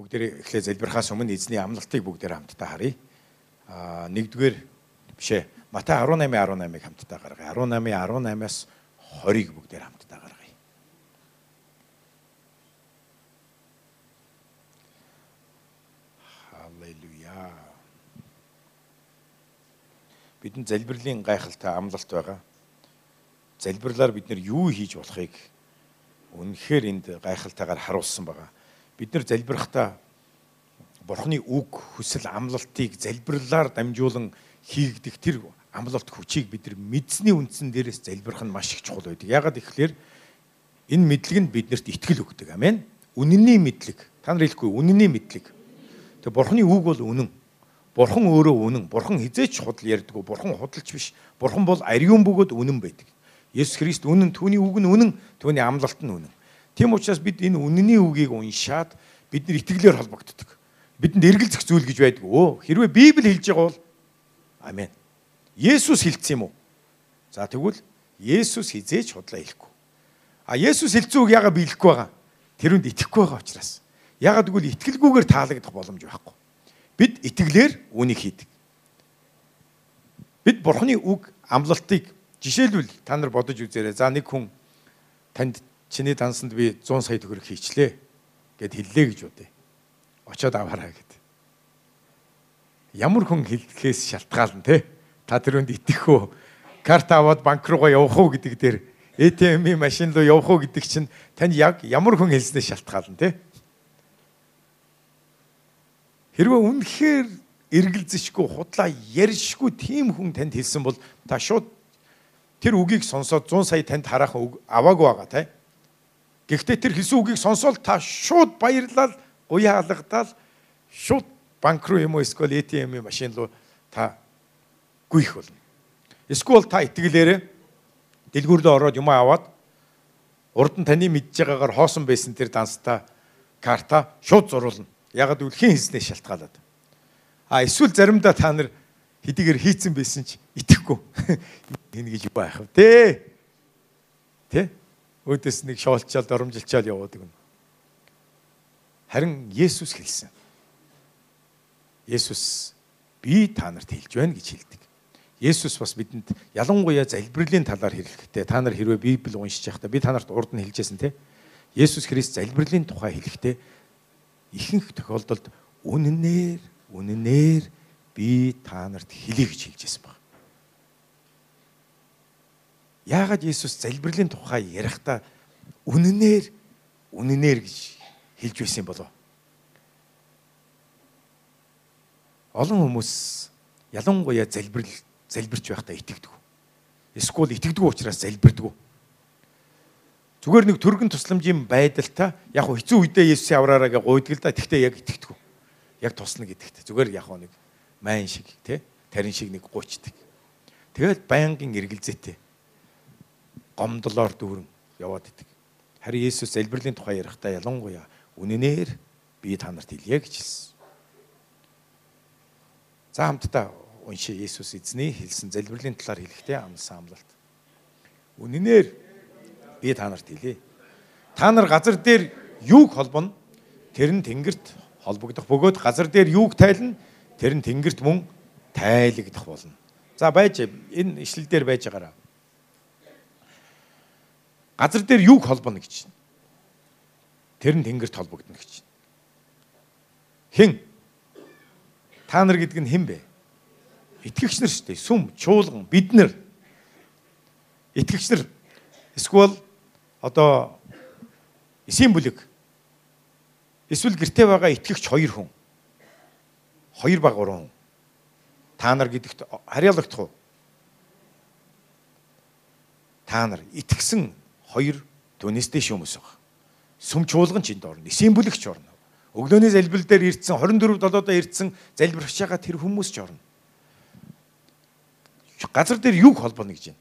бүгдээ эхлээ залбирахаас өмнө эзний амлалтыг бүгдээ хамтдаа харъя. Аа нэгдүгээр бишээ. Матай 18 18-ыг хамтдаа гаргая. 18 18-аас 20-ыг бүгдээ хамтдаа гаргая. Халелуя. Бидний залбирлын гайхалтай амлалт байгаа. Залбирлаар бид нар юу хийж болохыг үнэхээр энд гайхалтайгаар харуулсан байгаа бид нар залбирахдаа Бурхны үг, хүсэл, амлалтыг залбирлаар дамжуулан хийгдэх тэр амлалт хүчийг бид нар мэдсний үндсэн дээрээс залбирах нь маш их чухал байдаг. Ягаад гэвэл энэ мэдлэг нь биднэрт итгэл өгдөг. Амен. Үнэнний мэдлэг. Та нар хэлэхгүй үнэнний мэдлэг. Тэгээ Бурхны үг бол үнэн. Бурхан өөрөө үнэн. Бурхан хизээч худал ярьдаггүй. Бурхан худалч биш. Бурхан бол ариун бөгөөд үнэн байдаг. Есүс Христ үнэн, түүний үг нь үнэн, түүний амлалт нь үнэн. Тийм учраас бид энэ үнний үгийг уншаад бид нар итгэлээр холбогддог. Бидэнд эргэлзэх зүйл гэж байдаг. Өө хэрвээ Библи хэлж байгаа бол амен. Есүс хэлсэн юм уу? За тэгвэл Есүс хизээч худлаа хэлэхгүй. А Есүс хэлсэн үг яага биелэхгүй байгаа. Тэрүнд итгэхгүй байгаа учраас. Ягаад гэвэл итгэлгүйгээр таалагдах боломж байхгүй. Бид итгэлээр үнийг хийдэг. Бид Бурхны үг амлалтыг жишээлбэл та нар бодож үзээрэй. За нэг хүн танд чиний дансанд би 100 сая төгрөг хийчлээ гэд хэллээ гэж үдээ. Очоод аваарай гэд. Ямар хүн хэлдэхээс шалтгаална те. Та тэрөнд итгэх үү? Карт аваад банк руугаа явах уу гэдэг дээр ATM-ийн машин руу явах уу гэдэг чинь тань яг ямар хүн хэлснээр шалтгаална те. Хэрвээ үнэхээр эргэлзэшгүй худлаа ярьшгүй тийм хүн танд хэлсэн бол та шууд тэр үгийг сонсоод 100 сая танд харах аваагүй байгаа те. Гэхдээ тэр хэлсэн үгийг сонсоод та шууд баярлал, уяа алгадаад шууд банк руу юм уу эсвэл ATM-ийн машин руу та гүйх болно. Эсвэл та итгэлээрээ дэлгүүр рүү ороод юм аваад урд нь таны мэдж байгаагаар хоосон байсан тэр данстаа карта шууд зуруулна. Ягд үл хин хийснээ шалтгаалаад. А эсвэл заримдаа та нар хэдийгээр хийцэн байсан ч итгэхгүй. Энэ гэж байх вэ? Тэ? Тэ? Өөдөөс нэг шоолчаал доромжилчаал явуудаг нь. Харин Есүс хэлсэн. Есүс би та нарт хэлж байна гэж хэлдэг. Есүс бас бидэнд ялангуяа залбирлын талаар хэлэхдээ та нар хэрвээ Библи уншиж байхдаа би та нарт урд нь хэлжсэн те. Есүс Христ залбирлын тухай хэлэхдээ ихэнх тохиолдолд үнэнээр үнэнээр би та нарт хэлье гэж хэлжсэн баг. Яагаад Иесус залбирлын тухай ярихдаа үнэнээр үнэнээр гэж хэлж байсан болов? Олон хүмүүс ялангуяа залбирал залбирч байхдаа итгэдэг. Эсвэл итгэдэг учраас залбирдаг. Зүгээр нэг төргөн тусламжийн байдалтай яг хэцүү үедээ Есүсийн авраараа гэж гуйдаг л да. Тэгтээ яг итгэдэг. Яг тусна гэдэгт. Зүгээр яг нэг майн шиг тий тарин шиг нэг гуйчдаг. Тэгээд байнгын эргэлзээтэй гомдлоор дүүрэн яваад идэг. Харин Есүс залбирлын тухай ярихдаа ялангуяа үнэнээр би та нарт хэлье гэж хэлсэн. За хамтдаа уншия Есүс эзний хэлсэн залбирлын талаар хэлэхдээ амлсан амлалт. Үнэнээр би та нарт хэлье. Та нар газар дээр юуг холбоно? Тэр нь тэнгэрт холбогдох бөгөөд газар дээр юуг тайлна? Тэр нь тэнгэрт мөн тайлагдах болно. За байж энэ ишлэл дээр байж байгаараа газар дээр юуг холбоно гэж байна. Тэр нь тэнгэрт холбогдно гэж байна. Хэн? Та нар гэдэг нь хэн бэ? Итгэгч нар шүү дээ. Сүм, чуулган, бид нар. Итгэгч нар эсвэл одоо эсийн бүлэг эсвэл гэртээ байгаа итгэгч хоёр хүн. Хоёр баг гурван хүн. Та нар гэдэгт харьяалагдах уу? Та нар итгэсэн хоёр түүнээс дэш хүмүүс байгаа. Сүм чуулган ч энд орно. Эсийн бүлэгч орно. Өглөөний залбирал дээр ирдсэн 24 долоодоо ирдсэн залбирч байгаа тэр хүмүүс ч орно. Газар дээр юу холбоно гэж байна.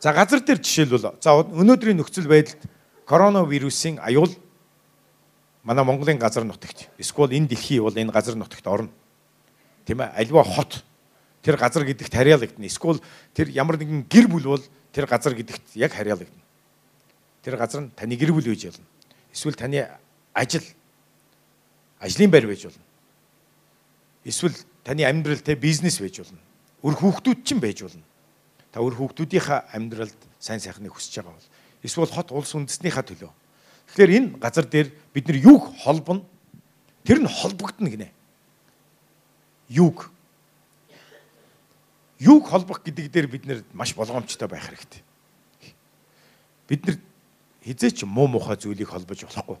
За газар дээр жишээлбэл за өнөөдрийн нөхцөл байдалд коронавирусын аюул манай Монголын газар нутагт эсвэл энэ дэлхий бол энэ газар нутагт орно. Тийм ээ альва хот тэр газар гэдэгт харьяалагдана. Эсвэл тэр ямар нэгэн гэр бүл бол тэр газар гэдэгт яг харьяалагдана тэр газар нь таны гэр бүл үйж ялна. Эсвэл таны ажил ажлын байр байж болно. Эсвэл таны амьдрал те бизнес байж болно. Өр хүүхдүүд ч юм байж болно. Та өр хүүхдүүдийнхаа амьдралд сайн сайхныг хүсэж байгаа бол эсвэл хот улс үндэснийхаа төлөө. Тэгэхээр энэ газар дээр бид нар юг холбоно? Тэр нь холбогдно гинэ. Юг. Юг холбох гэдэг дээр бид нэр маш болгоомжтой байх хэрэгтэй. Бид нар хизээч муу мухай зүйлийг холбож болохгүй.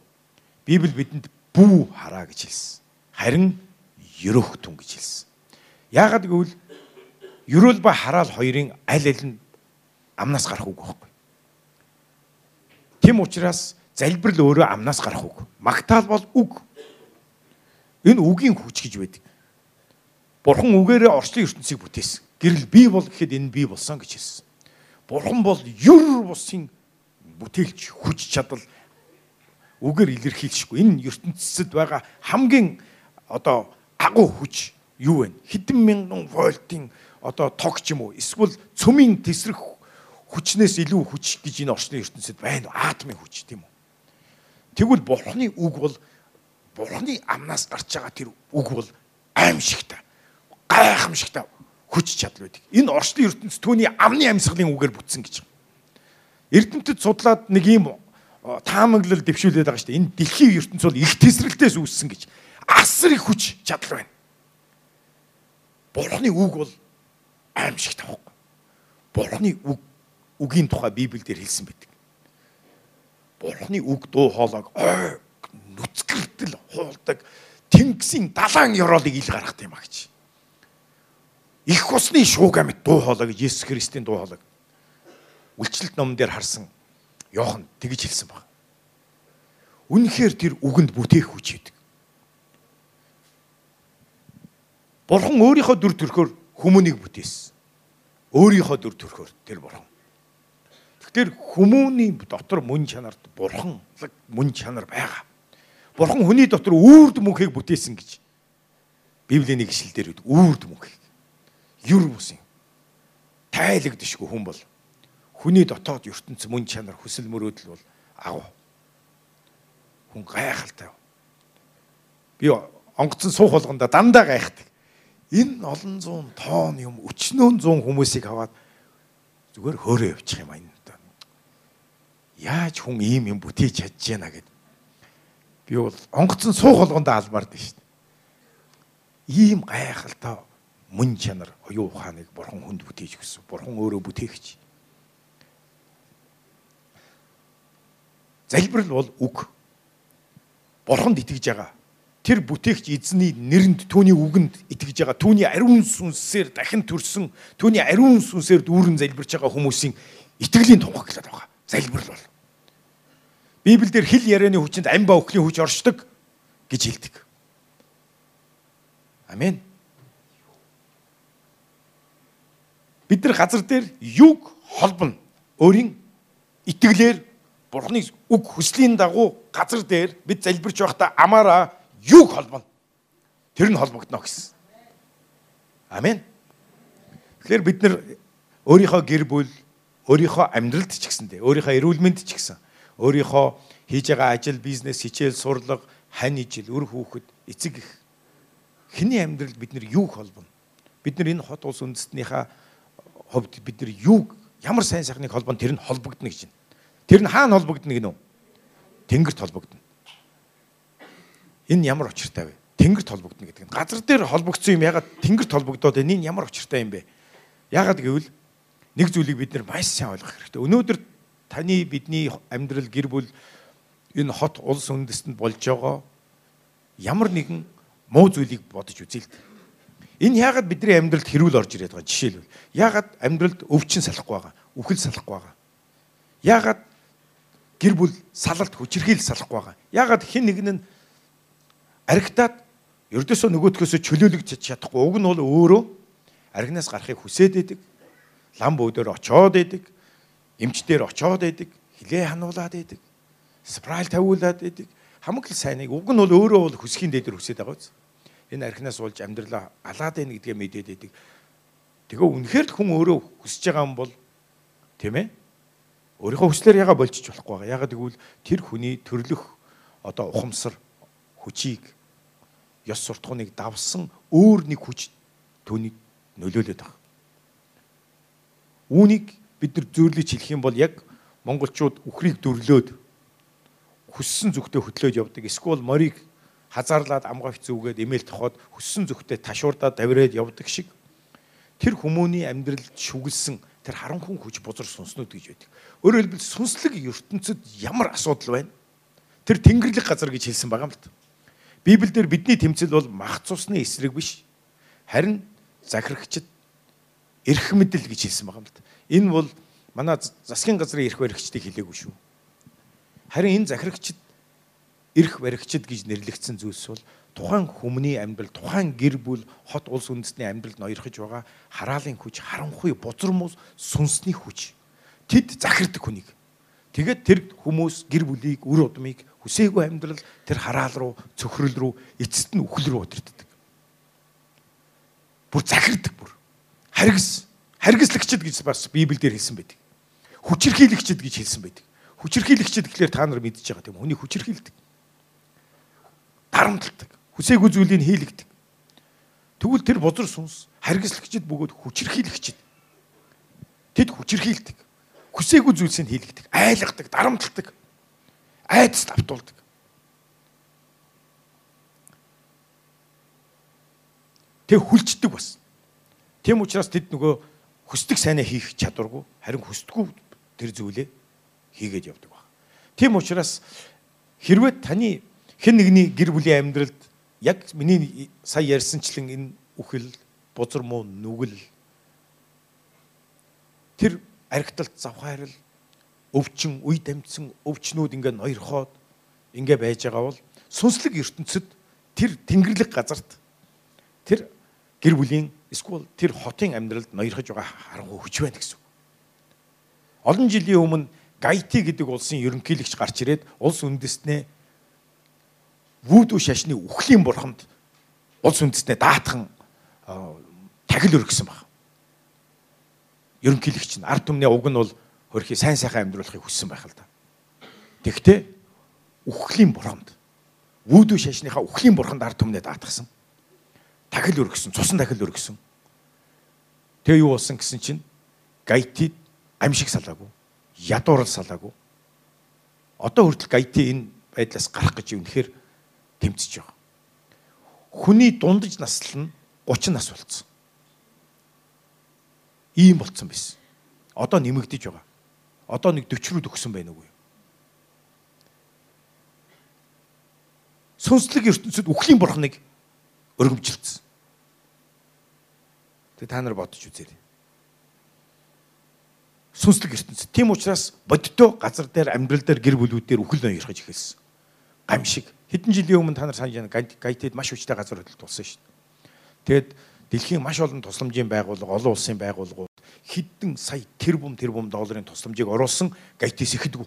Библи бидэнд бүү хараа гэж хэлсэн. Харин ерөөх түн гэж хэлсэн. Яагаад гэвэл ерөөл ба хараал хоёрын аль аль нь амнаас гарах үг байхгүй. Тэм учраас залбирал өөрөө амнаас гарах үг. Магтаал бол үг. Энэ үгийн хүч гэж байдаг. Бурхан үгээрээ орчлын ертөнцийг бүтээсэн. Гэрэл бий бол гэхэд энэ бий болсон гэж хэлсэн. Бурхан бол юр бусын бүтээлч хүч чадал үгээр илэрхийлшгүй. Энэ ертөнцид байгаа хамгийн одоо агуу хүч юу вэ? Хэдэн мянган вольтын одоо тог ч юм уу эсвэл цөмийн тесрэх хүчнээс илүү хүч гэж энэ орчны ертөнцид байна. Атомын хүч тийм үү? Тэгвэл бурхны үг бол бурхны амнаас гарч байгаа тэр үг бол аимшигтай. Гайхамшигтай хүч чадал байдаг. Энэ орчны ертөнц түүний амны амьсгалын үгээр бүтсэн гэж. Эрдэмтэд судлаад нэг юм таамаглал дэвшүүлээд байгаа шүү дээ. Энэ дэлхийн ертөнц бол их тесрэлтээс үүссэн гэж. Асар их хүч чадал байна. Бурхны үг бол аимшигтай байхгүй. Бурхны үг үгийн тухай Библиэлд хэлсэн байдаг. Бурхны үг дуу хоолойг ой нүцгэртэл хуулдаг тэнгисийн далайн ёроолыг ил гаргах юм а гэж. Их усны шууг амьд дуу хоолой гэж Есүс Христийн дуу хоолой. Үлчлэлт номон дээр харсан Йохан тэгж хэлсэн баг. Үнэхээр тэр үгэнд бүтээх хүч идэг. Бурхан өөрийнхөө дүр төрхөөр хүмүүнийг бүтээсэн. Өөрийнхөө дүр төрхөөр тэр бурхан. Тэгэхээр хүмүүний дотор мөн чанарт бурханлаг мөн чанар байгаа. Бурхан хүний дотор үрд мөнхийг бүтээсэн гэж Библийн нэг ишлэл дээр үү үрд мөнхийг. Юр бусын тайлагдшгүй хүн бол хүний дотоод ертөнц мөн чанар хүсэл мөрөөдөл бол агуу. Хүн гайхалтай. Би онгоцон суух болгонда дандаа гайхдаг. Энэ олон зуун тоон юм өчнөөн зуун хүмүүсийг аваад зүгээр хөөрөө явчих юм аа энэ яаж хүн ийм юм бүтээж чадж яана гэд. Би бол онгоцон суух болгондоо алмаар дээ шүү дээ. Ийм гайхалтай мөн чанар оюу ухааныг бурхан хүнд бүтээж өгсөн. Бурхан өөрөө бүтээгч. Залбирал бол үг. Бурханд итгэж байгаа. Тэр бүтээгч эзний нэрэнд түүний үгэнд итгэж байгаа. Түүний ариун сүнсээр дахин төрсөн, түүний ариун сүнсээр дүүрэн залбирч байгаа хүмүүсийн итгэлийн тунхаглаад байгаа залбирал бол. Библиэлд хэл ярианы хүчинд ам ба өхлийн хүч оршдог гэж хэлдэг. Амен. Бид нар газар дээр юг холбоно. Өөрийн итгэлээр Бурхны үг хүслийн дагуу газар дээр бид залбирч байхдаа амаараа юг холбоно. Тэр нь холбогдно гэсэн. Амен. Тэгэхээр бид нар өөрийнхөө гэр бүл өөрийнхөө амьдралд ч гэсэндээ өөрийнхөө эрүүл мэнд ч гэсэн өөрийнхөө хийж байгаа ажил, бизнес, хичээл, сурлага, хань ижил, үр хүүхэд, эцэг их хэний амьдралд бид нар юу холбоно? Бид нар энэ хот улс үндэстнийхаа хувьд бид нар юу ямар сайн сайхныг холбоно тэр нь холбогдно гэж байна. Тэр нь хаана холбогдно гинөө? Тэнгэрт холбогдно. Энэ ямар очиртай вэ? Тэнгэрт холбогдно гэдэг нь. Газар дээр холбогдсон юм ягаад тэнгэрт холбогдоод? Энэ ямар очиртай юм бэ? Ягаад гэвэл нэг зүйлийг бид нар маш сайн ойлгох хэрэгтэй. Өнөөдөр таны бидний амьдрал гэр бүл энэ хот улс үндэстэнд болж байгаа ямар нэгэн муу зүйлийг бодож дээ. Энэ яагаад бидний амьдралд хэрүүл орж ирээд байгаа жишээлбэл яагаад амьдралд өвчин салахгүй байгаа, үхэл салахгүй байгаа. Яагаад гэр бүл салалт хүчрхийл салахгүй байгаа. Яагаад хэн нэг нь аригтаад ердөөсөө нөгөөдгөөсөө чөлөөлөгч чадахгүй. Уг нь бол өөрөө аригнаас гарахыг хүсээд байдаг лам бөөдөр очоод идэг, эмчдэр очоод идэг, хилээ хануулаад идэг, спрайл тавиулаад идэг. Хамгийн сайныг уг нь бол өөрөө бол хүсхийн дээдэр хүсээд байгаа биз. Энэ архинаас уулж амьдралаа алаад байна гэдгээ мэдээд идэг. Тэгээ үнэхээр л хүн өөрөө хүсэж байгаа юм бол тийм ээ. Өөрийнхөө хүслээр яга болчих болохгүй байгаа. Ягаад гэвэл тэр хүний төрлөх одоо ухамсар хүчийг ёс суртахууныг давсан өөр нэг хүч түүнийг нөлөөлөд байгаа. Үүнийг бид нар зөөрлөж хэлэх юм бол яг монголчууд үхрийг дөрлөөд хүссэн зүгтээ хөтлөөд явдаг. Эсвэл морийг хазаарлаад амгавч зүгээд эмээл тохоод хүссэн зүгтээ ташуурдаад давираад явдаг шиг тэр хүмүүний амьдралд шүглсэн тэр харанхуй хүч бузар сүнснүүд гэж байдаг. Өөрөөр хэлбэл сүнслэг ертөнцид ямар асуудал байна? Тэр тэнгэрлэг газар гэж хэлсэн байгаа юм л та. Библиэлд бидний тэмцэл бол мах цусны эсрэг биш. Харин захирагчд эрх мэдэл гэж хэлсэн байгаа юм л та. Энэ бол манай засгийн газрын эрх баригчдыг хэлээгүй шүү. Харин энэ захирагчд эрх баригчд гэж нэрлэгдсэн зүйлс бол тухайн хүмүүний амьдрал, тухайн гэр бүл, хот улс үндэстний амьдралд ноёрхож байгаа хараалын хүч, харанхуй, бузар мус, сүнсний хүч. Тэд захирдаг хүнийг. Тэгээд тэр хүмүүс гэр бүлийг, үр удмыг хүсээгүй амьдрал тэр хараал руу, цөхрөл рүү, эцэст нь үхэл рүү удирддаг. Бүр захирдаг бүр. Харгас, харгаслагчд гэж бас Библиэлд хэлсэн байдаг. Хүчирхийлэгчд гэж хэлсэн байдаг. Хүчирхийлэгчд гэхлээр та нар мэдчихэж байгаа тийм хүний хүчирхийлдэг. Дарамталдаг. Хүсээгүй зүйлийг хийлэгдэг. Тэгвэл тэр бузар сүнс харгислагчд бөгөөд хүчирхийлэгчд. Тэд хүчирхийлдэг. Хүсээгүй зүйлсийг хийлэгдэг, айлгадаг, дарамталдаг. Айдас давтуулдаг. Тэг хүлждэг бас. Тийм учраас тэд нөгөө хүсдэг сайнаа хийх чадваргүй, харин хүсдэггүй тэр зүйлээ хийгээд явдаг баг. Тийм учраас хэрвээ таны хэн нэгний гэр бүлийн амьдралд яг миний сая ярьсанчлан энэ үхэл, бузар муу нүгэл тэр архиталт завхаарл өвчин, үе дамжсан өвчнүүд ингээ ноёрхоод ингээ байж байгаа бол сүнслэг ертөнцид тэр тэнгэрлэг газарт тэр гэр бүлийн эсвэл тэр хотын амьдралд ноёрхож байгаа харангуй хүч байна гэсэн. Олон жилийн өмнө Гайти гэдэг улсын ерөнхийлөгч гарч ирээд улс үндэстнээ вүүдүү шашны үхлийн бурхамд улс үндэстнээ даатхан тахил өргөсөн баг. Ерөнхийлөгч нь ард түмний уг нь бол хөрхи сайн сайхан амьдруулахыг хүссэн байх л да. Тэгвэл үхлийн бурхамд вүүдүү шашныхаа үхлийн бурханд ард түмнээ даатгсан. Тахил өргөсөн, цусан тахил өргөсөн. Тэгээ юу болсон гэсэн чинь гайтид гамшиг салаагүй ядуурл салаагүй. Одоо хүртэл гайти энэ байдлаас гарах гэж үнэхээр тэмцэж байгаа. Хүний дундаж наслал нь 30 нас болцсон. Ийм болцсон байсан. Одоо нэмэгдэж байгаа. Одоо нэг 40 рүү төгсөн байна уу? Сүнслэг ертөнцид үхлийн бурхныг өргөмжилсэн. Тэг та нар бодож үзээрэй сүнслэг ертөнцид. Тийм учраас бодиттой газар дээр амьдрал дээр гэр бүлүүдээр үхэл ноёрхож эхэлсэн. Гамшиг. Хэдэн жилийн өмнө та нар санаж байна гайтед маш хүчтэй газар хөдлөлт болсон шүү дээ. Тэгэд дэлхийн маш олон тусламжийн байгууллага, олон улсын байгууллагууд хэдэн сая тэрбум тэрбум долларын тусламжийг оруулсан гайтис ихэдгүү.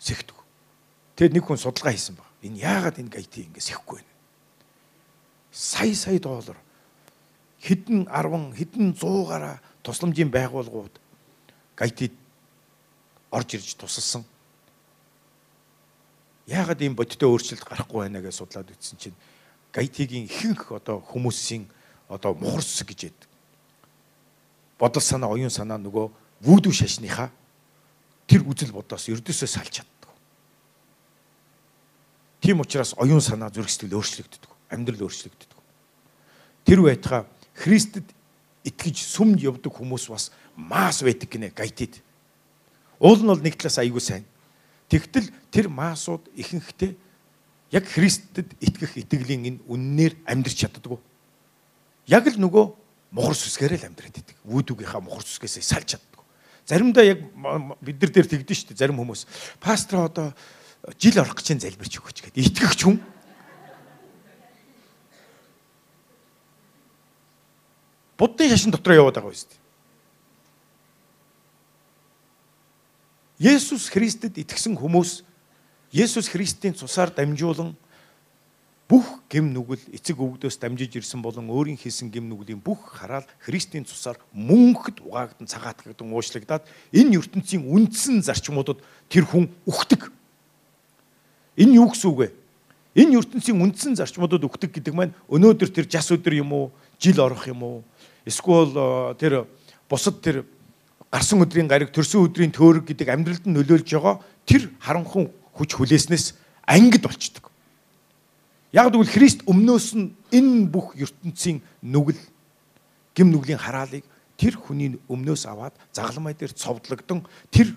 Сэхдэг. Тэгэд нэг хүн судалгаа хийсэн баг. Энэ яагаад энэ гайти ингээс ихгүй вэ? Сая сая доллар хэдэн 10 хэдэн 100 гараа тусламжийн байгууллагууд гайтид орж ирж тусалсан. Яагаад ийм бодиттой өөрчлөлт гарахгүй байна гэж судлаад үзсэн чинь гайтигийн ихэнх одоо хүмүүсийн одоо мухарс гэж яддаг. Бодол санаа, оюун санаа нөгөө вүүдүү шашныхаа тэр үзэл бодоос ердөөсөө салж чаддаг. Тийм учраас оюун санаа зүрх сэтгэл өөрчлөгддөг. Амьдрал өөрчлөгддөг. Тэр байтугай Христэд итгэж сүмд явдаг хүмүүс бас маас байдаг гинэ гайтид. Уул нь бол нэг талаас айгүй сайн. Тэгтэл тэр маасууд ихэнхдээ яг Христэд итгэх итгэлийн энэ үннээр амьдрч чаддаггүй. Яг л нөгөө мухар сүсгээрээ л амьдраад идэг. Вүүдүгийнхаа мухар сүсгээсээ салж чаддаггүй. Заримдаа яг бид нар дээр тэгдэж дээ зарим хүмүүс. Пастор одоо жил орох гэж залбирч өгөөч гэдэг. Итгэгч хүн буддын шашин дотор яваад байгаа юм шүү Есүс Христэд итгэсэн хүмүүс Есүс Христийн цусаар дамжуулан бүх гэм нүгэл эцэг өвгдөөс дамжиж ирсэн болон өөрийн хийсэн гэм нүглийн бүх хараал Христийн цусаар мөнхөд угаагдан цагаатгагдан уучлагдаад энэ ертөнцийн үндсэн зарчмуудад тэр хүн үхдэг. Энэ юу гэсэн үг вэ? Энэ ертөнцийн үндсэн зарчмуудад өгдөг гэдэг маань өнөөдөр тэр жас өдөр юм уу, жил орох юм уу? Эсвэл э, тэр бусад тэр гарсан өдрийн гариг, төрсөн өдрийн төөрөг гэдэг амьдралд нь нөлөөлж байгаа тэр харанхуй хүч хүлээснээс ангид болчдөг. Яг тэгвэл Христ өмнөөс нь энэ бүх ертөнцийн нүгэл гим нүглийн хараалыг тэр хүний өмнөөс аваад загалмай дээр цовдлогдсон тэр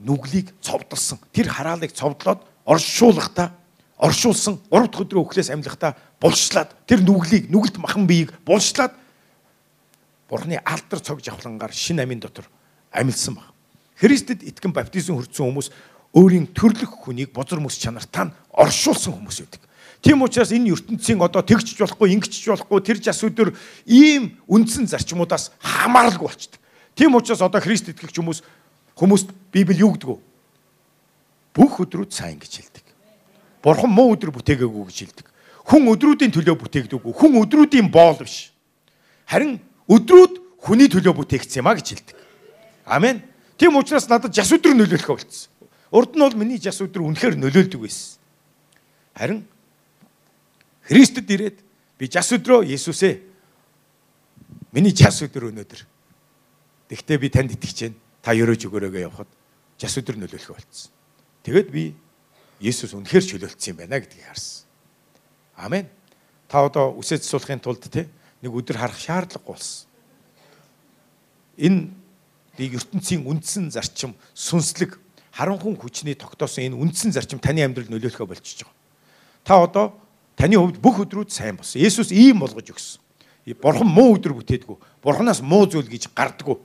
нүглийг цовдлсон тэр хараалыг цовдлоод оршуулгахдаа оршуулсан 3 дахь өдрөө өхлөөс амьлахдаа булшлаад тэр нүглийг нүгэлт махан биеийг булшлаад Бурхны алдар цог жавхлангаар шин амийн дотор амилсан баг. Христэд итгэн баптизм хүртсэн хүмүүс өөрийн төрлөх хүнийг бузар мэс чанартаа оршуулсан хүмүүс байдаг. Тийм учраас энэ ертөнцийн одоо тэгчж болохгүй, ингэчж болохгүй тэр жас өдөр ийм үндсэн зарчмуудаас хамааралгүй болчдөг. Тийм учраас одоо Христ итгэгч хүмүүс хүмүүст Библи юу гэдэг вэ? Бүх өдрүүд сайн гэж хэлдэг. Бурхан муу өдөр бүтээгээгүй гэж хэлдэг. Хүн өдрүүдийн төлөө бүтээгдээгүй. Хүн өдрүүдийн боол биш. Харин өдрүүд хүний төлөө бүтээгдсэн юм а гэж хэлдэг. Амен. Тийм учраас надад жас өдөр нөлөөлөхөө болцсон. Урд нь бол миний жас өдөр үнэхээр нөлөөлдөг байсан. Харин Христэд ирээд би жас өдрөө Есүсээ миний жас өдөр өнөөдөр. Тэгвэл би танд итгэж байна. Та ерөөж өгөөрэй явахад жас өдөр нөлөөлөхөө болцсон. Тэгэд би Есүс үнэхээр чөлөөлсөн юм байна гэдгийг харсан. Амен. Та одоо үсэж суулахын тулд те нэг өдөр харах шаардлагагүй болсон. Энэ дэг ертөнцийн үндсэн зарчим сүнслэг харанхуй хүчний тогтоосон энэ үндсэн зарчим таны амьдрал нөлөөлөхө болчихж байгаа. Та одоо таны хувьд бүх өдрүүд сайн болсон. Есүс ийм болгож өгсөн. Бурхан муу өдөр бүтээдгүй. Бурханаас муу зүйл гэж гардггүй.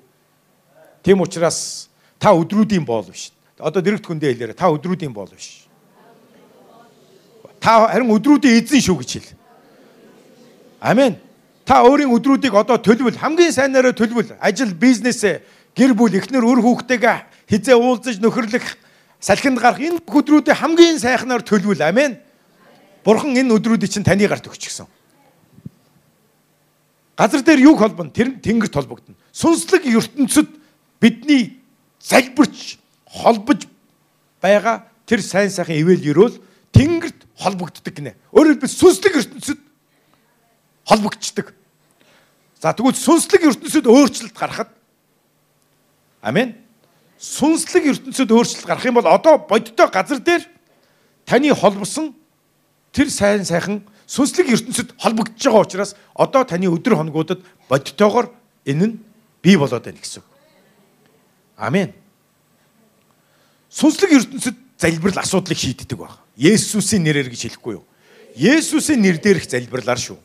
Тийм учраас та өдрүүдийн боол биш. Одоо дэрэгт хүндээ хэлээрэ та өдрүүдийн боол биш. Та харин өдрүүдийн эзэн шүү гэж хэл. Амен. Та өөрийн өдрүүдийг одоо төлөвл хамгийн сайнаараа төлөвл. Ажил, бизнесээ, гэр бүл, эхнэр, өр хүүхдтэйгээ хизээ уулзаж нөхөрлөх, салхинд гарах энэ өдрүүдээ хамгийн сайхнаар төлөвл. Амен. Бурхан энэ өдрүүдийг чинь таны гарт өгч гисэн. Газар дээр юу холбоно? Тэр тэнгэрт холбогдно. Сүнслэг ертөнцид бидний залбирч холбож байгаа тэр сайн сайхан ивэл ерөөл тэнгэрт холбогддог гинэ. Өөрөөр хэлбэл сүнслэг ертөнцид холбогдчихдаг. За тэгвэл сүнслэг ертөнцид өөрчлөлт гарахад Амен. Сүнслэг ертөнцид өөрчлөлт гарах юм бол одоо бодиттой газар дээр таны холбосон тэр сайн сайхан сүнслэг ертөнцид холбогдож байгаа учраас одоо таны өдөр хоногудад бодиттойгоор энэ нь бий болоод байна гэсэн үг. Амен. Сүнслэг ертөнцид залбирал асуудлыг шийддэг баг. Есүсийн нэрээр гэж хэлэхгүй юу? Есүсийн нэр дээрх залбирлаар шүү.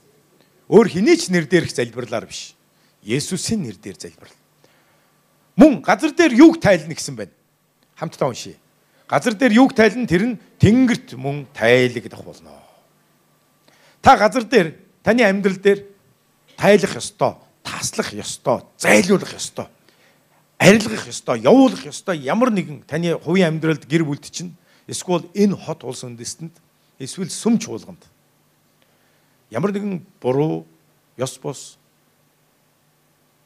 Өөр хэний ч нэр дээрх залбирлаар биш. Есүсийн нэр дээр залбирал. Мөн газар дээр юуг тайлна гэсэн байна. Хамтдаа уншия. Газар дээр юуг тайлна тэр нь тэнгэрт мөн тайлагдах болно. Та газар дээр таны амьдрал дээр тайлах ёстой, таслах ёстой, зайлуулах ёстой арилгах ёстой, явуулах ёстой ямар нэгэн таны хувийн амьдралд гэр бүлд чинь эсвэл энэ хот улс үндэстэнд эсвэл сүм чуулганд ямар нэгэн буруу ёс бос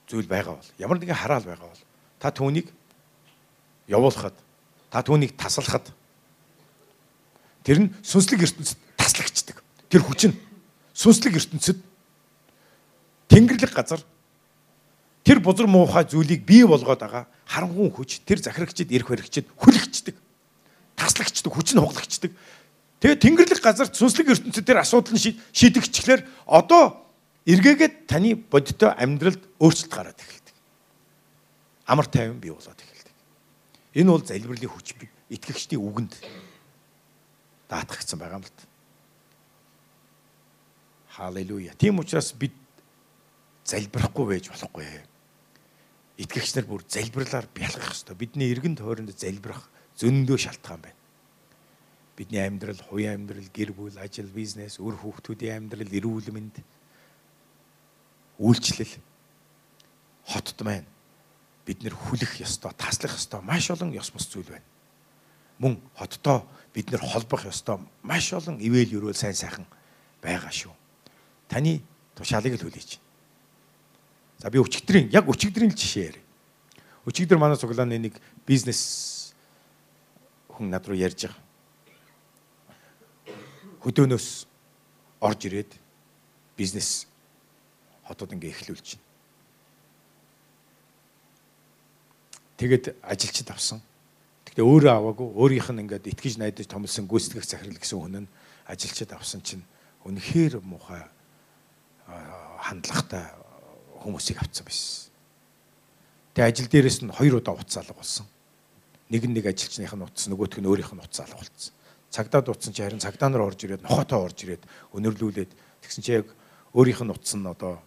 зүйл байгаа бол ямар нэгэн хараал байгаа бол та түүнийг явуулахад та түүнийг таслахад тэр нь сүнслэг ертөнцид таслагчдаг. Тэр хүч нь сүнслэг ертөнцид тэнгэрлэг газар тэр бузар муухай зүйлийг бий болгоод байгаа харанхуй хүч тэр захирагчид ирэх баригчид хүлэгчдэг. Таслагчдаг, хүч нь хуглагчдаг. Тэгээ тэнгэрлэг газар сүнслэг ертөнцид тэр асуудал нь шийдэгчлэр одоо эргээгээд таны бодиттой амьдралд өөрчлөлт гараад эхэлдэг. Амар тайван бий болоод эхэлдэг. Энэ бол залбирлын хүч итгэгчдийн үгэнд даатгагдсан байгаа юм л та. Халелуя. Тийм учраас бид залбирахгүй байж болохгүй итгэгч нар бүр залбирлаар бялгах хэрэгтэй. Бидний эргэн тойронд залбирах зөндөө шалтгаан байна. Бидний амьдрал, хувийн амьдрал, гэр бүл, ажил, бизнес, өр хүүхдүүдийн амьдрал, эрүүл мэнд, үйлчлэл хотод маань бид нэр хүлэх ёстой, таслах ёстой маш олон ёс бус зүйл байна. Мөн хотдоо бид нэр холбох ёстой маш олон ивэл өрөөл сайн сайхан байгаа шүү. Таны тушаалыг л хүлээж. За би өчигдрийн яг өчигдрийн л жишээ яриа. Өчигдөр манай цуглааны нэг бизнес хүн над руу ярьж байгаа. Хөдөөнөөс орж ирээд бизнес хотод ингээ эхлүүлж байна. Тэгэд ажилчид авсан. Тэгтээ өөрөө аваагүй өөрийнх нь ингээд итгэж найдаж томлсон гүйцэтгэх захирал гэсэн хүн нь ажилчид авсан чинь үнэхээр муухай хандлагатай хүмүүсийг авцсан байсан. Тэгээ ажил дээрээс нь хоёр удаа утас алга болсон. Нэг нь нэг ажилчных нь утас нөгөөх нь өөрийнх нь утас алга болсон. Цагдаа дутсан чи харин цагдаа нар орж ирээд нохотоо орж ирээд өнөрлүүлээд тэгсэн чи яг өөрийнх нь утас нь одоо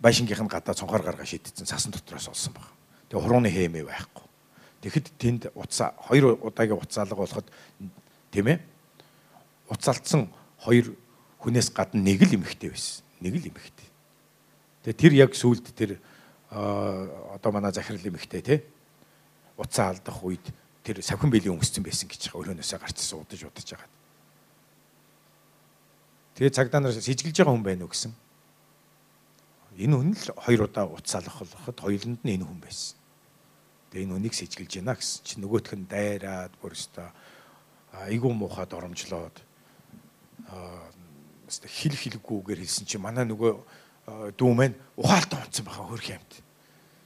байшингийнх нь гадаа цонхоор гаргаа шийдсэн цасан дотроос олсон баг. Тэгээ хурууны хэмээ байхгүй. Тэгэхэд тэнд утас хоёр удаагийн утас алга болоход тийм ээ уцалдсан хоёр хүнээс гадна нэг л эмэгтэй байсан. Нэг л эмэгтэй. Тэгээ тэр яг сүулт тэр одоо манай захирал эмэгтэй тий уцаа алдах үед тэр савхин биелийн өнгөсцөн байсан гэж байгаа. Өрөөнөөсөө гарч суудаж удаж байгаа. Тэгээ цагдаа нар сэжгэлж байгаа хүн байна уу гэсэн. Энэ хүн л хоёр удаа уцаалах болоход хоёуланд нь энэ хүн байсан. Тэгээ энэ хүнийг сэжгэлж байна гэсэн чинь нөгөөх нь дайраад бүр өстө айгуу муухад оромжлоод өстө хил хилгүүгээр хэлсэн чинь манай нөгөө дүү маань ухаалтан унтсан байгаа хөрх юмт.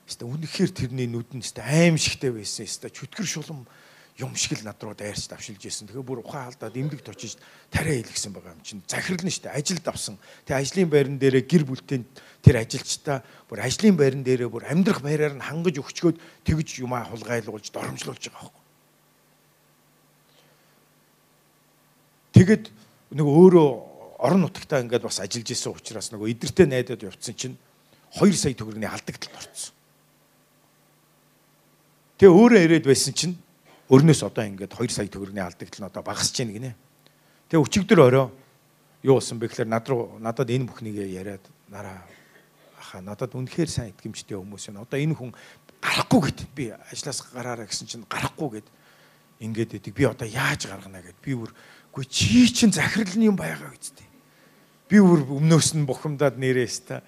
Хэвээ үнэхээр тэрний нүд нь хэвээ аимшигтэй байсан. Хэвээ чөтгөр шулам юм шиг л над руу дайрч давшилж исэн. Тэгэхээр бүр ухаан алдаад эмдэгт очиж тариа хэлгсэн байгаа юм чинь. Захирал нь штэ ажилд авсан. Тэгээ ажлын байран дээрээ гэр бүлтэй тэр ажилчдаа бүр ажлын байран дээрээ бүр амьдрах байраар нь хангаж өгчгөөд тэгж юмаа хулгайлуулж доромжлуулж байгаа байхгүй. Тэгэд нэг өөрөө орон нутагтаа ингээд бас ажиллаж исэн учраас нөгөө эдэртэй найдаад явцсан чинь 2 сая төгрөгийн алдагдлалд орсон. Тэгээ өөрөө ирээд байсан чинь өрнөөс одоо ингээд 2 сая төгрөгийн алдагдлал нь одоо багасж байна гинэ. Тэгээ өчигдөр орой юу болсон бэ гэхээр над руу надад энэ бүхнийг яриад нараа аха надад үнэхээр сайн итгэмжтэй хүмүүс байна. Одоо энэ хүн гарахгүй гэт би ажлаас гараараа гэсэн чинь гарахгүй гэд ингээд идэг. Би одоо яаж гаргана гэд би бүр үгүй чи чин захирлын юм байгаа үсттэй. Би бүр өмнөөс нь бухимдаад нэрээс та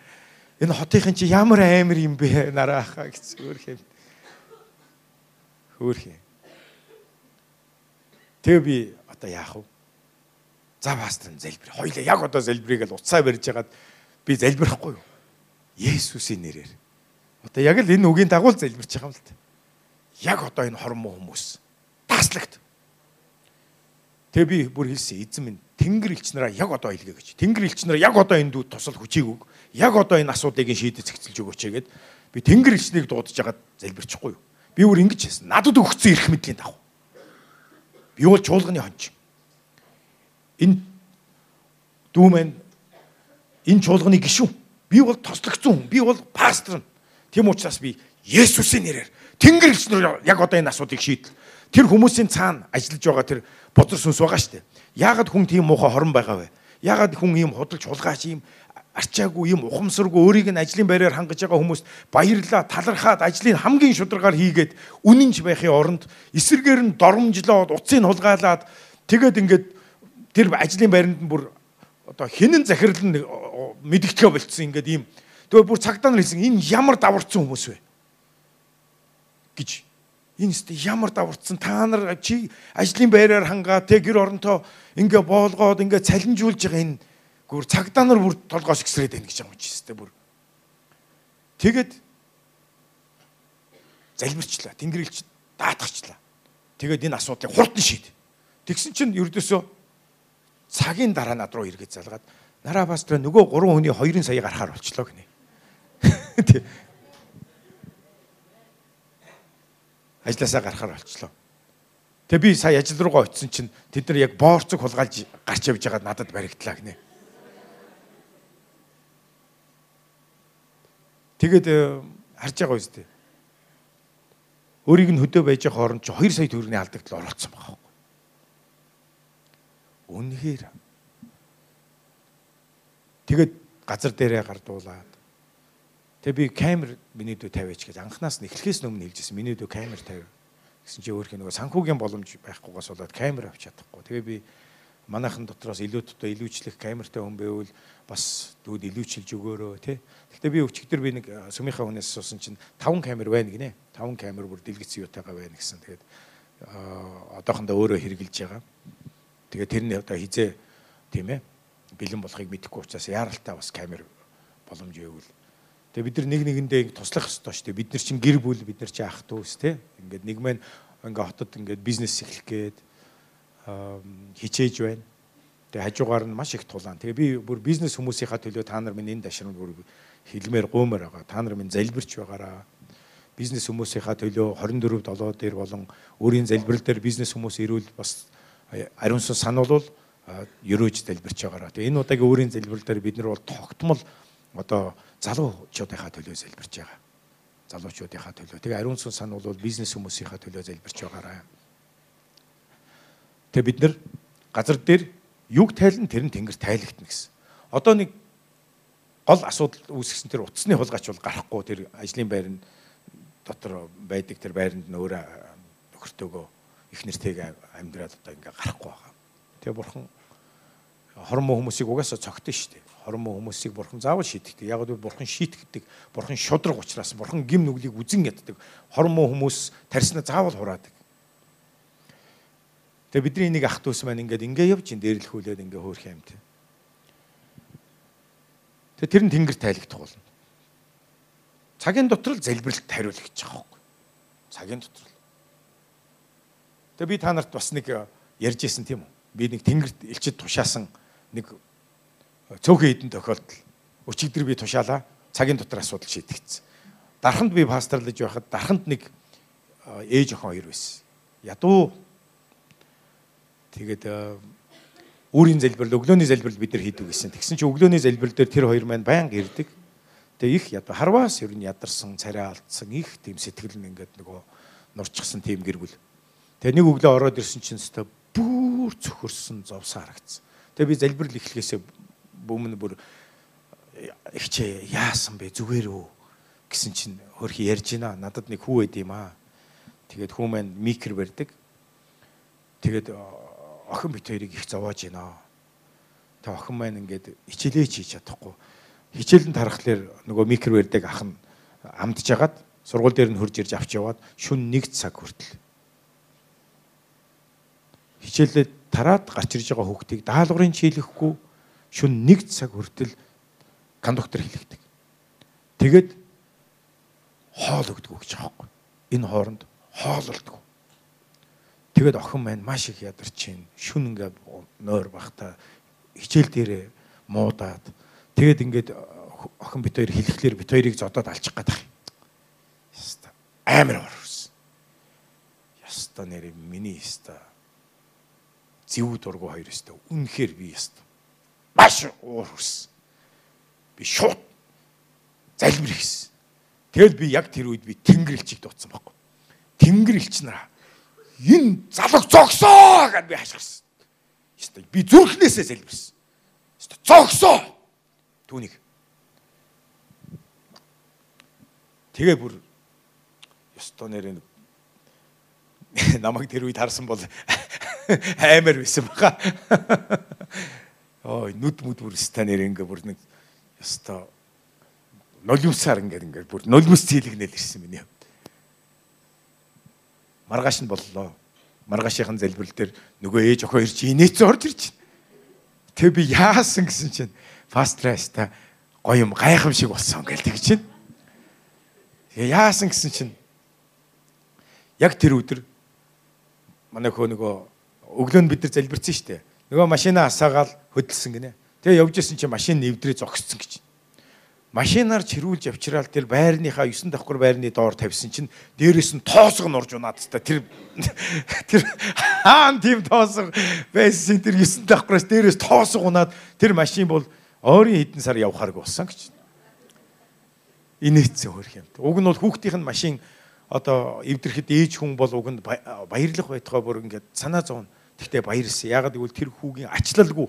энэ хотынхын чи ямар аамир юм бэ нараа аха гэсэн өөр хэм Хөөх юм. Тэгээ би одоо яах вэ? За пастор залбир. Хоёлаа яг одоо залбирыг л уцаа барьж хагаад би залбирахгүй юу? Есүсийн нэрээр. Одоо яг л энэ үгийн дагуу залбирч байгаа юм л та. Яг одоо энэ хормоо хүмүүс таслагд. Тэгээ би бүр хэлсэн эзэн минь Тэнгэр элч нараа яг одоо илгээ гэж. Тэнгэр элч нараа яг одоо энэ дүү тусал хүчийг өг. Яг одоо энэ асуудлыг шийдэж зэгцэлж өгөөч гэгээд би Тэнгэр элчнийг дуудаж хагаад залбирчихгүй юу? Би өөр ингэж хэлсэн. Надад өгсөн эрх мэдлийн дагуу. Би бол чуулганы хонч. Энэ дүү маань энэ чуулганы гишүүн. Би бол тослогцсон хүн. Би бол пастор. Тийм учраас би Есүсийн нэрээр Тэнгэр элчнэр яг одоо энэ асуудыг шийдэл. Тэр хүмүүсийн цаана ажиллаж байгаа тэр бодор сүнс байгаа шүү дээ. Яагаад хүн тийм муухай хорон байгаа вэ? Яагаад хүн ийм худалч хулгайч ийм арчаагүй юм ухамсаргүй өөрийг нь ажлын байраар хангаж байгаа хүмүүст баярлаа талархаад ажлыг хамгийн шударгаар хийгээд үнэнч байхын оронд эсэргээр нь доромжлоод уцыг хулгайлаад тэгээд ингээд тэр ажлын байранд бүр одоо хинэн захирал нь мэдгэтгэе болцсон ингээд ийм. Тэгээд бүр цагдаа нар хэлсэн энэ ямар даварцсан хүмүүс вэ? гэж. Энэ өстө ямар даварцсан? Та нар чи ажлын байраар хангаа тэг гэр оронтой ингээ боолгоод ингээ цалинжуулж байгаа энэ Гүр цагдаа нар бүр толгоос гисрээд байна гэж юм чи өстэй бүр. Тэгэд залбирчлаа. Тэнгэрлэгч даатгачлаа. Тэгээд энэ асуудлыг хурдан шийд. Тэгсэн чинь ердөөсөө цагийн дараа над руу эргэж залгаад нараа пастор нөгөө 3 хүний 2 сая гарахаар болчлоо гинэ. Ажлаасаа гарахаар болчлоо. Тэгээ би сая ажил руугаа очисон чинь тэд нар яг боорцог хулгайлж гарч явж байгаад надад баригдлаа гинэ. Тэгээд э, харж байгаа үстэй. Өөрийг нь хөдөө байж байгаа хооронд чи 2 сая төгрөгийн алдагдлал оролцсон байгаа байхгүй. Үнэхээр. Тэгээд газар дээрээ гардуулаад Тэгээ би камер миний дүү тавиач гэж анханаас нь эхлэхээс өмнө хэлжсэн. Миний дүү камер тавь. Гэсэн чи өөрхийн нөгөө санхүүгийн боломж байхгүйгээс болоод камер авч чадахгүй. Тэгээ би манайхан дотроос илүү дотоо илүүчлэх камертай хүн байвал бас дүүд илүүчилж өгөөрөө тий. Гэхдээ би өчигдөр би нэг сүмийнхаа хүнээс суусан чинь 5 камер байна гинэ. 5 камер бүр дэлгэц юутайгаа байна гэсэн. Тэгээд одоохондоо өөрөө хэрэгжилж байгаа. Тэгээ тэр нь одоо хизээ тийм ээ бэлэн болохыг мэдэхгүй учраас яаралтай бас камер боломж өгвөл. Тэгээ бид нар нэг нэгэндээ туслах ёстой шүү дээ. Бид нар чинь гэр бүл, бид нар чинь ах дүүс тий. Ингээд нэг мэн ингээ хотод ингээд бизнес эхлэх гээд хичээж байна. Тэгээ хажуугаар нь маш их тулаан. Тэгээ би бүр бизнес хүмүүсийнхаа төлөө та нар минь энэ дашрам бүр хэлмээр гуумаар байгаа. Та нар минь залбирч байгаараа. Бизнес хүмүүсийнхаа төлөө 24 7 дээр болон өөрийн залбирал дээр бизнес хүмүүс ирүүл бас ариун сүн сануулвал ерөөж залбирч байгаараа. Тэгээ энэ удаагийн өөрийн залбирал дээр бид нар бол тогтмол одоо залуучуудынхаа төлөө залбирч байгаа. Залуучуудынхаа төлөө. Тэгээ ариун сүн сан бол бизнес хүмүүсийнхаа төлөө залбирч байгаараа. Тэгээ бид нар газар дээр юг тайлан тэр нь тэнгэр тайлагтна гэсэн. Одоо нэг гол асуудал үүсгэсэн тэр утасны хулгайч бол гарахгүй тэр ажлын байр нь дотор байдаг тэр байранд нь өөрөө нөхөртөөгөө их нэртэйг амьдраад одоо ингээ гарахгүй байгаа. Тэгээ бурхан хормоо хүмүүсийг угаасаа цогтөн шүү дээ. Хормоо хүмүүсийг бурхан заавал шийддэг. Яг л бурхан шийтгэдэг. Бурхан шудраг учраас бурхан гим нүглийг үзен яддаг. Хормоо хүмүүс тарснаа заавал хураадаг. Тэгээ бидний нэг ах дүүс маань ингээд ингээ явж ин дээрлэхүүлээд ингээ хөөх юм те. Тэгээ тэр нь тэнгэр тайлагдах болно. Цагийн дотор л залбиралт хариул гэж байгаа байхгүй. Цагийн дотор л. Тэгээ би та нарт бас нэг ярьж исэн тийм үү? Би нэг тэнгэрт элчид тушаасан нэг цөөхөн хідэн тохиолдол өчигдөр би тушаалаа цагийн дотор асуудал шийдэгдсэн. Дарханд би пастарлаж байхад дарханд нэг ээж охин хоёр байсан. Ядуу тэгээд өөрийн залбирал өглөөний залбирал бид нар хийдэг гэсэн. Тэгсэн чинь өглөөний залбирал дээр тэр хоёр маань байнга ирдэг. Тэгээ их ядуу харваас ер нь ядарсан, царай алдсан их тийм сэтгэл нь ингээд нөгөө нурчсан тийм гэргүл. Тэгээ нэг өглөө ороод ирсэн чинь өстө бүр цөхөрсөн зовсоо харагдсан. Тэгээ би залбирал эхлэхээсээ бөмн бүр ихчээ яасан бэ зүгээр үү гэсэн чинь хөрхи ярьж байна. Надад нэг хүү байд юм аа. Тэгээд хүү маань микр барьдаг. Тэгээд охин бит хоёрыг их зовоож байна. Тэг охин маань ингээд хичээлээ хийж чадахгүй. Хичээлэн тарахлаар нөгөө микр барьдаг ах нь амдж жагаад сургууль дээр нь хурж ирж авч яваад шүн 1 цаг хүртэл хичээлээ тараад гарч ирж байгаа хүүхдийг даалгаврын чийлэхгүй шүн 1 цаг хүртэл кондуктор хэлэгдэг. Тэгээд хоол өгдөг гэж байхгүй. Энэ хооронд хоол олдгоо. Тэгээд охин маань маш их ядарч чинь шүн ингээ нойр бахта хичээл дээрээ муудаад тэгээд ингээд охин бит хоёр хэлэхлээр бит хоёрыг зодоод алчих гээд байна. Яста амар орсон. Яста нэр миний яста зэв дургу хоёр өстө үнэхээр би өстө маш уур хүрсэн. Би шууд залбир хийсэн. Тэгэл би яг тэр үед би тэнгэр элчийг дуудсан байхгүй. Тэнгэр элч нараа энэ залог зогсоо гэд би хашгирсан. Өстө би зүрхнээсээ залбирсан. Өстө зогсоо. Түүнийг. Тэгээ бүр ёстой нэрээ намайг тэр үед харсан бол аймаар байсан баха. Ой нүд мүд бүр станер ингээ бүр нэг ёстой нулимсаар ингээ ингээ бүр нулимс зийлгнэл ирсэн миний. Маргааш нь боллоо. Маргаашийн залбирал дээр нөгөө ээж охин ирж инээц орж ирж байна. Тэг би яасан гэсэн чинь фастрайста гоё юм гайхамшиг болсон гэл тэгж чинь. Тэгээ яасан гэсэн чинь яг тэр өдөр манай хөө нөгөө өглөө нь бид нар залбирсан шүү дээ. Нөгөө машинаа асаагаал хөдөлсөн гинэ. Тэгээ явж исэн чинь машин нэвдрээ зогссон гэж. Машинаар чирүүлж авчраал тэр байрныхаа 9 давхар байрны доор тавьсан чинь дээрээс нь тоосго нурж унаад та тэр тэр хаан тийм тоосго байсан тэр 9 давхараас дээрээс тоосго унаад тэр машин бол ойрын хэдэн сар явхаарг болсон гэж. Инээцсэн хөрх юм. Уг нь бол хүүхдийнх нь машин одоо эвдэрхэд ээж хүн бол уг нь баярлах байтугай бүр ингээд санаа зовно Тэгтээ баярлсан. Ягаад гэвэл тэр хүүгийн ачлалгүй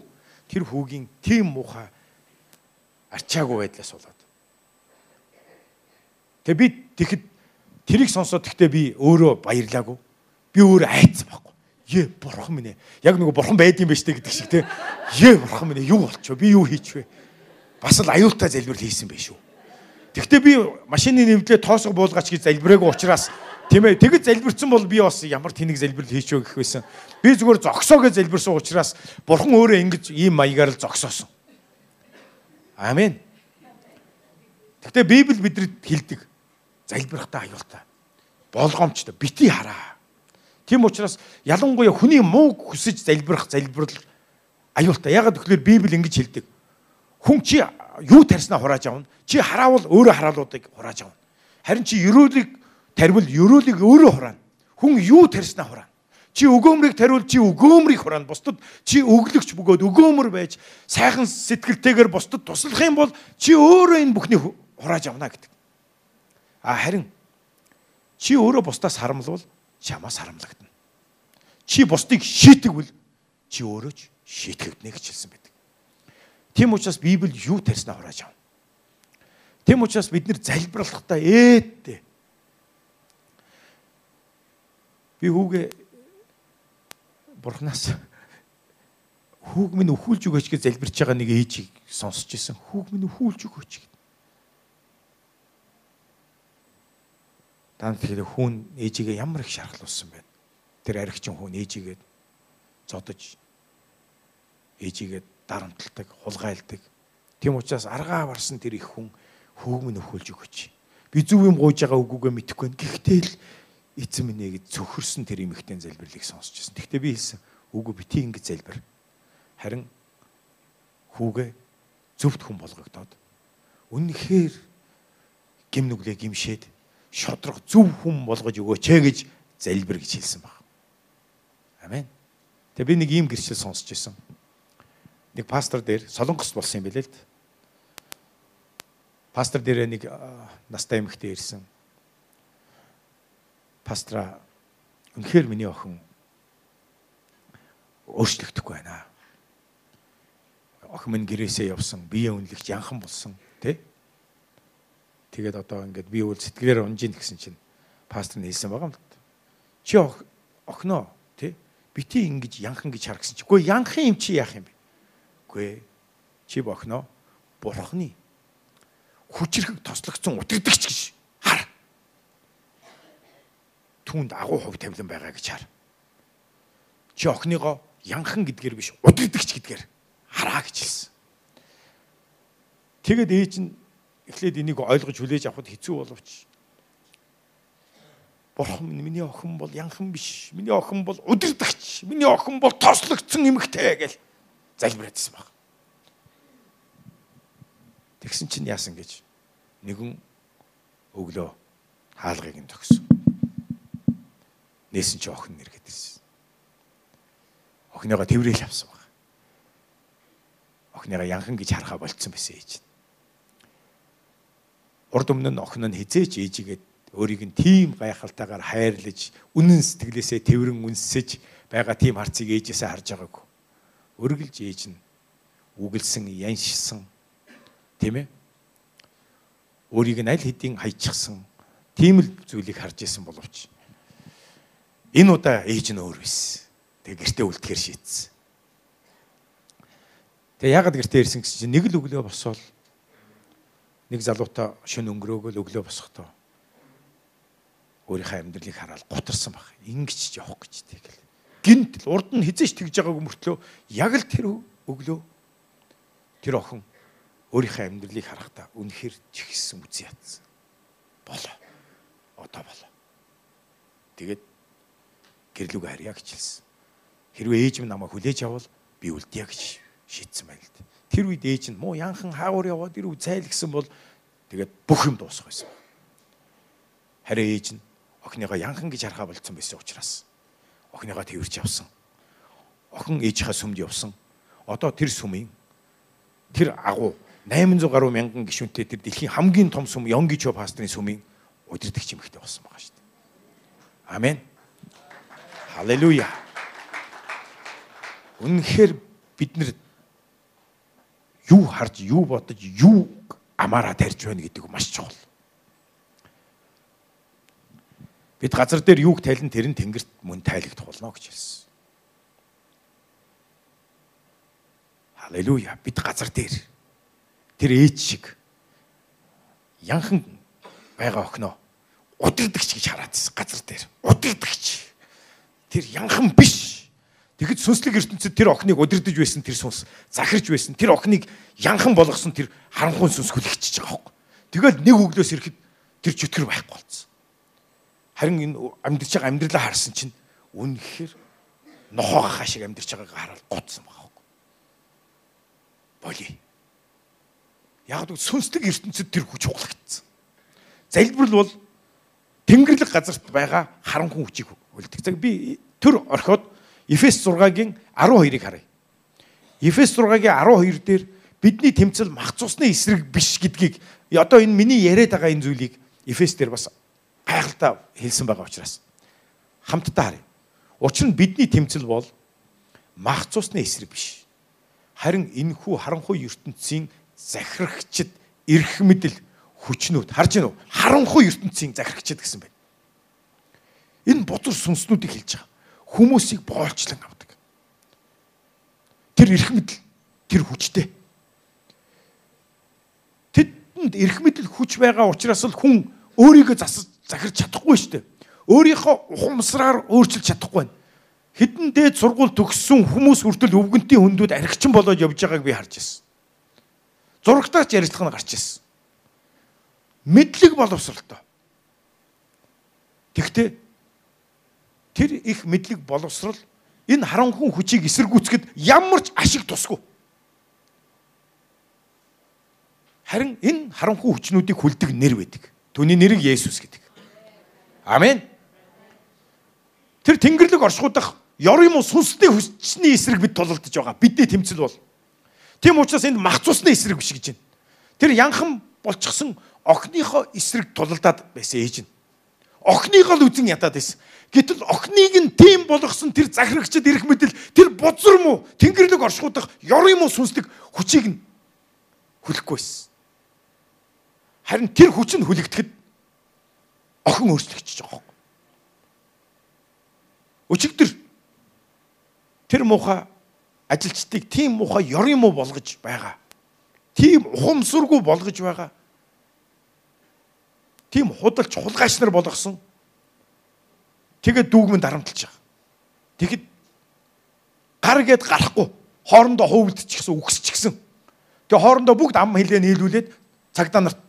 тэр хүүгийн тийм муухай арчаагүй байдлаас болоод. Тэгээ би тэгэхэд тэрийг сонсоод тэгтээ би өөрөө баярлаагүй. Би өөрөө айцсан байхгүй. Е бурхан минь ээ. Яг нөгөө бурхан байдсан байж тээ гэдэг шиг те. Е бурхан минь ээ юу болчихоо? Би юу хийчихвэ? Бас л аюултай залбирал хийсэн байх шүү. Тэгтээ би машины нэвдлээ тоосго буулгаач гэж залбираагүй учраас Тийм ээ. Тэгэд залбирсан бол би бас ямар тэнэг залбирал хийчихв гэх байсан. Би зүгээр зогсоо гэж залбирсан учраас бурхан өөрөө ингэж ийм маягаар л зогсоосон. Амен. Гэхдээ Библи бидэнд хэлдэг. Залбирахтаа аюултай. Болгоомжтой бити хараа. Тийм учраас ялангуяа хүний муу хүсэж залбирах залбирал аюултай. Ягаад гэвэл Библи ингэж хэлдэг. Хүн чи юу тарьснаа хурааж авна. Чи хараавал өөрөө хараалуудыг хурааж авна. Харин чи ерөөлийг тарвал ерөөлийг өөрөө хураана. Хүн юу тарьснаа хураана. Чи өгөөмрийг тариул чи өгөөмрийг хураана. Бусдад чи өглөгч бөгөөд өгөөмөр байж сайхан сэтгэлтэйгээр бусдад туслах юм бол чи өөрөө энэ бүхнийг хурааж авна гэдэг. А харин чи өөрөө бусдаас харамлвал чамаас харамлагдана. Чи бусдыг шийтгвэл чи өөрөө ч шийтгэгднэ гэж хэлсэн байдаг. Тийм учраас Библи юу тарьснаа хурааж авна. Тийм учраас бид нэр залбирлахдаа ээдтэй Би хүүгээ бурхнаас хүүг минь өхүүлж өгөөч гэж залбирч байгаа нэг ээжийг сонсч ирсэн. Хүүг минь өхүүлж өгөөч гэд. Дан тэгэхээр хүүн ээжигээ ямар их шархлуулсан байна. Тэр аригчин хүүн ээжигээ зодож ээжигээ дарамталдаг, хулгайлдаг. Тийм учраас аргаа барсан тэр их хүн хүүг минь өхүүлж өгөөч. Би зөв юм гуйж байгаа үгүйгээ мэдэхгүй. Гэхдээ л эзэн минь гэж цөхөрсөн тэр эмэгтэй залбирлыг сонсч байсан. Гэхдээ би хэлсэн үгүй бити ингэж залбир. Харин хүүгээ зөвхт хүн болгогдоод үнэхээр гим нүглээ гимшээд шодрох зөв хүн болгож өгөөч ээ гэж залбир гэж хэлсэн баг. Амен. Тэгээ би нэг ийм гэрчил сонсч байсан. Нэг пастор дээр солонгост болсон юм билээ л. Пастор дээр нэг настай эмэгтэй ирсэн пастра үнэхээр миний охин өөрчлөгдөхгүй байна. Охин минь гэрээсээ явсан, бие үнэлэгч янхан болсон, тий? Тэгээд одоо ингээд би үл сэтгэлээр унжин гэсэн чинь пастор нь хэлсэн байгаа юм л. Чи охиноо тий? Бити ингэж янхан гэж хар гэсэн чи. Үгүй янхан юм чи яах юм бэ? Үгүй чи бохноо бурхны хүчрэг тослогцсон утгадагч гэж түүнд агуу хөв тавилан байгаа гэж хар. Чи охиныгоо янхан гэдгээр биш удирдахч гэдгээр хараа гэж хэлсэн. Тэгэд ээж нь эхлээд энийг ойлгож хүлээж авахд хэцүү боловч Бурхан минь миний охин бол янхан биш. Миний охин бол удирдахч. Миний охин бол тослогдсон эмэгтэй гэж залбираадсан баг. Тэгсэн чинь яасан гэж нэгэн өглөө хаалгыг нь төгсөн нээсэн чи охин нэр гэдэрсэн. Охиныгоо тэрвэл авсан баг. Охиныгоо янхан гэж харахаа болцсон байсан ээж. Урд өмнө нь охин нь хизээч ээжигээд өөрийг нь тийм гайхалтайгаар хайрлаж, үнэн сэтгэлээсээ тэрвэн үнсэж байгаа тийм харцыг ээжээсээ харж байгаагүй. Өргөлж ээж нь үгэлсэн, яншсан тийм ээ. Өөрийг нь аль хэдийн хайчихсан тийм л зүйлийг харж исэн боловч Энэ удаа ээж нь өөр байсан. Тэгээ гэртээ үлдэхэр шийдсэн. Тэгээ яагаад гэртээ ирсэн гэсэн чинь нэг л өглөө босвол нэг залуутай шин өнгөрөөгөл өглөө босохдоо өөрийнхөө амьдралыг хараад гутарсан баг. Ингиж явах гэж тэгэл. Гинт л урд нь хизээч тэгж байгаагүй мөртлөө яг л тэр өглөө тэр охин өөрийнхөө амьдралыг харахтаа үнэхэр чихсэн үзий ятсан. Болоо. Одоо болоо. Тэгээд гэрлүүг харьяа хэлсэн. Хэрвээ ээж минь намайг хүлээж авал би үлдъя гэж шийдсэн байна л дээ. Тэр үед ээж нь муу янхан хаагур яваад ирв зайлгсан бол тэгээд бүх юм дуусах байсан. Харин ээж нь охиныгоо янхан гэж харахаа болцсон байсан учраас охиныгоо тэрвэрч явсан. Охин ээжийнхээ сүмд явсан. Одоо тэр сүмийн тэр агуу 800 гаруй мянган гишүүнтэй тэр дэлхийн хамгийн том сүм Йонгичо пастрын сүмийн удирдагч эмэгтэй болсон байгаа шүү дээ. Амен. Халелуя. Үнэхээр бид нэр юу харж, юу бодож, юу амаараа тарьж байна гэдэг маш чухал. Бид газар дээр юуг тайлан тэр нь тэнгэрт мөн тайлагдах болно гэж хэлсэн. Халелуя. Бид газар дээр тэр ээж шиг янхан байгаа охиноо удирдахч гэж хараад байсан газар дээр. Удирдахч. Тэр янхан биш. Тэгэхэд сүнслэг ертөнцид тэр охиныг удирдах байсан тэр сүнс захирж байсан. Тэр охиныг янхан болгосон тэр харанхуй сүнс хүлэгчиж байгаа хөөе. Тэгэл нэг өглөөс ирэхэд тэр чөтгөр байхгүй болсон. Харин энэ амьдарч байгаа амьдралаа харсан чинь үнэхээр нохоогоо шиг амьдарч байгааг хараад гоцсон байгаа хөөе. Боли. Яг л сүнслэг ертөнцид тэр хүч хуглагдсан. Залбирал бол Тэнгэрлэг газарт байгаа харанхуй хүчийг үлдэх. Би төр орхиод Эфес 6-гийн 12-ыг харъя. Эфес 6-гийн 12 дээр бидний тэмцэл мах цусны эсрэг биш гэдгийг одоо энэ миний яриад байгаа энэ зүйлийг Эфес дээр бас гайхалтай хэлсэн байгаа учраас хамтдаа харъя. Учир нь бидний тэмцэл бол мах цусны эсрэг биш. Харин энэхүү харанхуй ертөнцийн захирагчд эрх мэдэл хүчнүүд харж гинөө харанхуй ертөнцийн захирагчд гэсэн байна. Энэ бузар сүнснүүдийг хэлж байгаа. Хүмүүсийг боолчлон авдаг. Тэр эрх мэдэл тэр хүчтэй. Тэдэнд эрх мэдэл хүч байгаа учраас л хүн өөрийгөө засаж захирч чадахгүй шүү дээ. Өөрийнхөө ухамсараар өөрчилж чадахгүй байна. Хэдэн дээд сургууль төгссөн хүмүүс хүртэл өвгөнтийн хөндүүд архичин болоод явж байгааг би харж байна. Зурагтаач ярилцлага нь гарч ирсэн мэдлэг боловсролтой. Тэгвэл тэр их мэдлэг боловсрал энэ харанхуй хүчийг эсэргүүцэхэд ямар ч ашиг тусгүй. Харин энэ харанхуй хүчнүүдийг хүлдэг нэр байдаг. Түүний нэрийг Есүс гэдэг. Амен. Тэр тэнгэрлэг оршуудах ёр юм сүнсний хүчний эсрэг бид тулалдаж байгаа. Бидний тэмцэл бол. Тийм учраас энд мах цусны эсрэг биш гэж байна. Тэр янхан болчихсон охиныхоо эсрэг тулалдаад байсан ээж нь. Охиныгоо л үзен ядаад байсан. Гэтэл охиныг нь тийм болгосон тэр захирагчд ирэх мэдэл тэр бузар муу тэнгэрлэг оршуудах ёр юм уу сүнслэг хүчийг нь хүлэхгүй байсан. Харин тэр хүч нь хүлэгдэхэд охин өөрчлөгдөж байгаа юм. Өчигдөр тэр муухай ажилчдыг тийм муухай ёр юм уу болгож байгаа. Тийм ухамсаргүй болгож байгаа тийм худалч хулгайч нар болгосон. Тэгээд дүүгмэн дарамтлж байгаа. Тэгэхэд гар гээд гарахгүй хоорондоо хөвөлдчихсэн үгсчихсэн. Тэгээ хоорондоо бүгд ам хилээ нийлүүлээд цагдаа нарт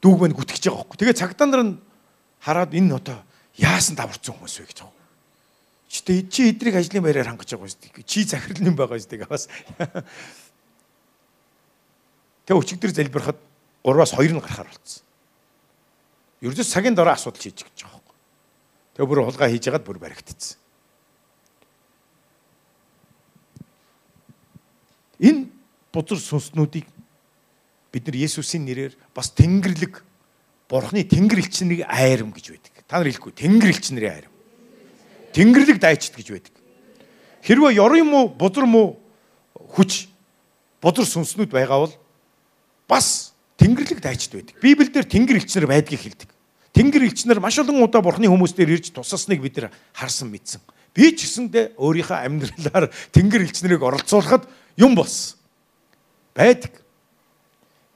дүүгмэн гүтгэж байгаа хөөхгүй. Тэгээ цагдаа нар нь хараад энэ одоо яасан даварцсан хүмүүс вэ гэж байгаа. Чи чи эдрийг ажлын байраар хангаж байгаа шүү дээ. Чи захирал юм байгаа шүү дээ. Бас. Тэгээ өчигдөр залбирахад 3-аас 2 нь гарахаар болцсон. Ердөөс цагийн дараа асуудал хийж гэж байгаа юм. Тэгээ бүр хулгай хийж ягаад бүр баригдчихсан. Энэ бузар сүнснүүдийг бид нар Есүсийн нэрээр бас Тэнгэрлэг Бурхны Тэнгэр элчнийг айрам гэж байдаг. Та нар хэлэхгүй Тэнгэр элчнэрийн айрам. Тэнгэрлэг дайчт гэж байдаг. Хэрвээ ёр юм уу, бузар муу хүч бузар сүнснүүд байгаа бол бас Тэнгэрлэг дайчд байдаг. Библиэлд тэнгэр элчнэр байдгийг хэлдэг. Тэнгэр элчнэр маш олон удаа бурхны хүмүүс дээр ирж тусасныг бид нар харсан мэдсэн. Би ч гэсэндээ өөрийнхөө амьдралаар тэнгэр элчнэрийг оролцуулахад юм болсон. Байдаг.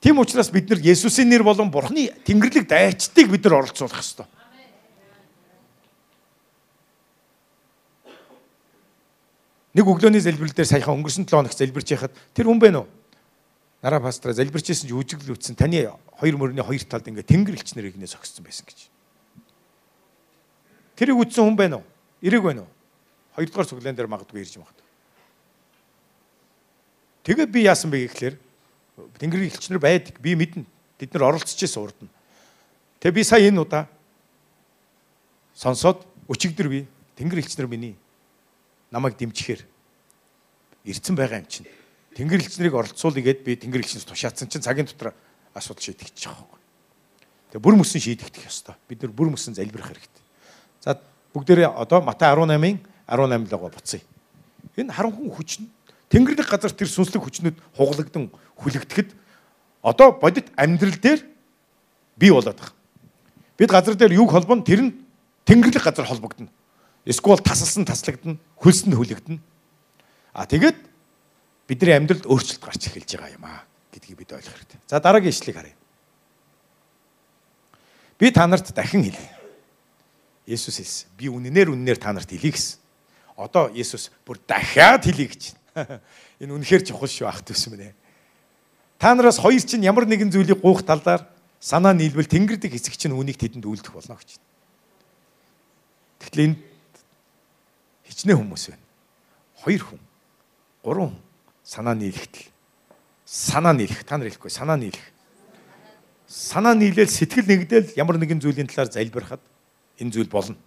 Тийм учраас бид нар Есүсийн нэр болон бурхны тэнгэрлэг дайчдыг бид нар оролцуулах ёстой. Нэг өглөөний залбирал дээр саяхан өнгөрсөн 7 хоног залбирч яхад тэр хүн бэ нөө? Нараа пастраа залбирчсэн чи үжиглэл үтсэн таны хоёр мөрний хоёр талд ингээ тэнгэр элчнэр игнээ зогссон байсан гэж. Тэрийг үтсэн хүн байна уу? Ирэг байна уу? Хоёрдугаар цуглаан дээр магадгүй ирж магадгүй. Тэгээ би яасан бэ гэхлээр тэнгэр элчнэр байдаг. Би мэднэ. Бид нар оролцож байсан урд нь. Тэгээ би сая энэ удаа сонсоод өчигдөр би тэнгэр элчнэр миний намайг дэмжихээр ирцэн байгаа юм чинь Тэнгэр элчнэрийг оролцуулъя гэд би тэнгэр элчнээс тушаацсан чинь цагийн дотор асуудал байгаа юм. Тэгээ бүр мөсөн шийдэгдэх ёстой. Бид нар бүр мөсөн залбирах хэрэгтэй. За бүгдээрээ одоо Матай 18-ын 18 л байгаа буцъя. Энэ харанхуй хүч нь Тэнгэрлэг газар тэр сүнслэг хүчнүүд хуглагдан хүлэгдэхэд одоо бодит амьдрал дээр бий болоод байгаа. Бид газар дээр юг холбоно тэр нь Тэнгэрлэг газар холбогдно. Эсвэл тасалсан таслагдана, хөлсөнд хүлэгдэнэ. А тэгээд бидний амьдралд өөрчлөлт гарч эхэлж байгаа юм аа гэдгийг бид ойлгох хэрэгтэй. За дараагийн ишлэгийг харъя. Би та нарт дахин хэлье. Есүс хэлсэн. Би үнэнээр үнэнээр та нарт хэлье гэсэн. Одоо Есүс бүр дахиад хэлье гэж байна. Энэ үнэхээр чухал шүү ах төс минь. Та нараас хоёр чинь ямар нэгэн зүйлийг гуйх талаар санаа нийлбэл тэнгэрдэг хэсэг чинь үнийг тэдэнд үлдэх болно гэж. Тэгэхээр энэ хичнээн хүмүүс байна. Хоёр хүн, гурван хүн санаа нийлэхтэл санаа нийлэх та нар хэлэхгүй санаа нийлэх санаа нийлээл сэтгэл нэгдэл ямар нэгэн зүйлийн талаар залбирахад энэ зүйл болно.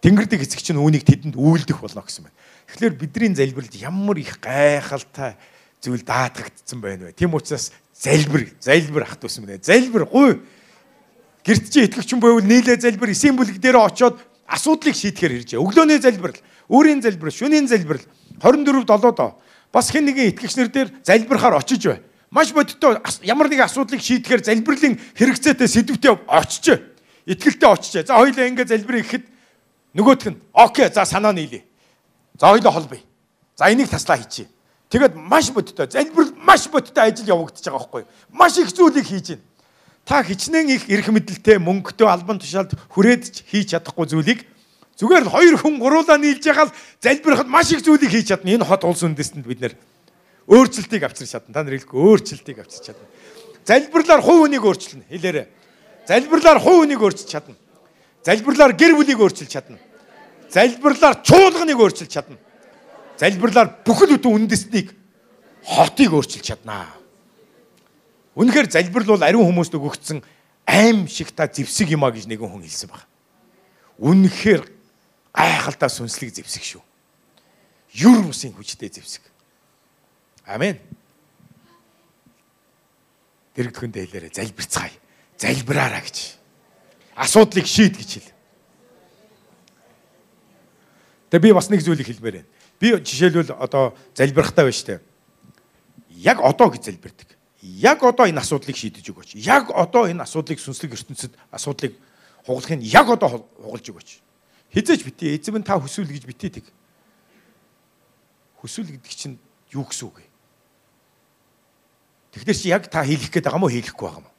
Тэнгэрдэг эцэг чинь үүнийг тэдэнд үйлдэх болно гэсэн байна. Тэгэхээр бидний залбиралд ямар их гайхалтай зүйл даатгагдсан байна вэ? Тийм учраас залбир, залбир ах тусан байна. Залбир гуй. Гэрт чи итгэвч юм байвал нийлээ залбир, эсийн бүлэг дээр очиод асуудлыг шийдэхээр иржээ. Өглөөний залбирал, өөрийн залбирал, шөнийн залбирал 24 7 доо. Бас хэн нэгэн итгэгчнэр дээр залбирахаар очиж бай маш бодиттой ямар нэг асуудлыг шийдэхээр залбирлын хэрэгцээтэй сэдвтээ очиж итгэлтэй очиж. За хоёлаа ингэ залбирыг ихэд нөгөөх нь окей за санаа нийлээ. За хоёлаа холбоё. За энийг таслаа хийчихье. Тэгээд маш бодиттой залбирал маш бодиттой ажил явагдаж байгаа байхгүй юу? Маш их зүйлийг хийж байна. Та хичнээн их эрх мэдэлтэй мөнгөтэй албан тушаалд хүрээд хийж чадахгүй зүйлийг зүгээр л хоёр хүн гуруулаа нийлж байгаа л залбирахад маш их зүйлийг хийж чадна. Энэ хот улс үндэстэнд бид нэр өөрчлөлтийг авчирч чадна. Та нар хэлэхгүй өөрчлөлтийг авчирч чадна. Залбирлаар хувь хүнийг өөрчилнө. Хэлээрэ. Залбирлаар хувь хүнийг өөрчилж чадна. Залбирлаар гэр бүлийг өөрчилж чадна. Залбирлаар чуулганыг өөрчилж чадна. Залбирлаар бүхэл бүтэн үндэстнийг хотыг өөрчилж чаднаа. Үнэхээр залбирал бол ариун хүмүүст өгөгдсөн аим шиг та зевсэг юма гэж нэгэн хүн хэлсэн баг. Үнэхээр гайхалтай сүнслэг зевсэг шүү. Юр бусын хүчтэй зевсэг. Амен. Дэрэгдэхэндээ хэлээрэ залбирцгаая. Залбираараа гэж. Асуудлыг шийд гэж хэл. Тэгээ би бас нэг зүйлийг хэлмээр байна. Би жишээлбэл одоо залбирахтаа байна штэ. Яг одоо гэж залбирдаг. Яг одоо энэ асуудлыг шийдэж өгөөч. Яг одоо энэ асуудлыг сүнслэг ертөнцид асуудлыг хугалахын яг одоо хугалж өгөөч. Хизээж битээ эзэм нь та хүсвэл гэж битээдэг. Хүсвэл гэдэг чинь юу гэсэн үг вэ? Тэгэхээр чи яг та хийх гээд байгаа мó хийхгүй байгаа мó.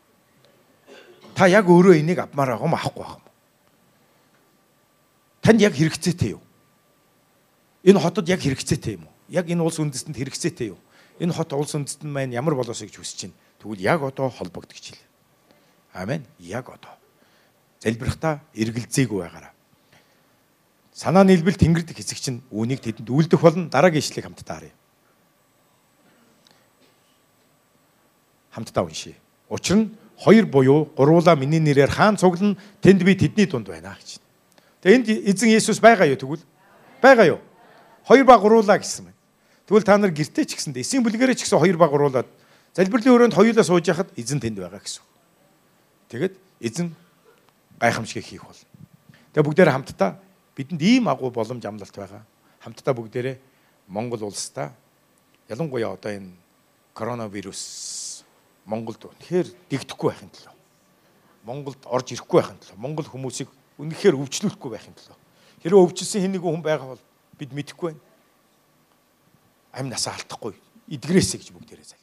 Та яг өөрөө энийг авмаар байгаа мó авахгүй байгаа мó. Танд яг хэрэгцээтэй юу? Энэ хотод яг хэрэгцээтэй юм уу? Яг энэ улс үндэстэнд хэрэгцээтэй юу? Энэ хот улс үндэстэн маань ямар болоосоо гэж хүсэж байна. Тэгвэл яг одоо холбогд гэж хэлээ. Амен. Яг одоо. Залбирахтаа эргэлзээгүй байгаараа. Санаа нийлбэл тэнгэрдэг хэсэг чинь үүнийг тэдэнд үлдэх болно. Дараагийн ишлэгийг хамтдаа харъя. хамтдаа уншия. Учир нь хоёр буюу гуруула миний нэрээр хаан цуглан тэнд би тэдний дунд байна гэж. Тэгээ энд эзэн Есүс байгаа юу тэгвэл? Байгаа юу? Хоёр ба гуруула гэсэн байна. Тэгвэл та нар гэртээ ч гэсэндээ эсийн бүлгэрээ ч гэсэн хоёр ба гуруулаад залбирлын өрөөнд хоёулаа сууж яхад эзэн тэнд байгаа гэсэн. Тэгэд эзэн гайхамшиг хийх бол. Тэгээ бүгдээр хамтдаа бидэнд ийм агуу боломж амлалт байгаа. Хамтдаа бүгдээрээ Монгол улстай ялангуяа одоо энэ коронавирус Монголд үнэхээр дэгдэхгүй байхын тулд Монголд орж ирэхгүй байхын тулд Монгол хүмүүсийг үнэхээр өвчлөхгүй байхын тулд хэрвээ өвчлсөн хэн нэгэн хүн байгаа бол бид мэдэхгүй байна. Амь насаа алдахгүй эдгрээсэй гэж бүгдээрээ.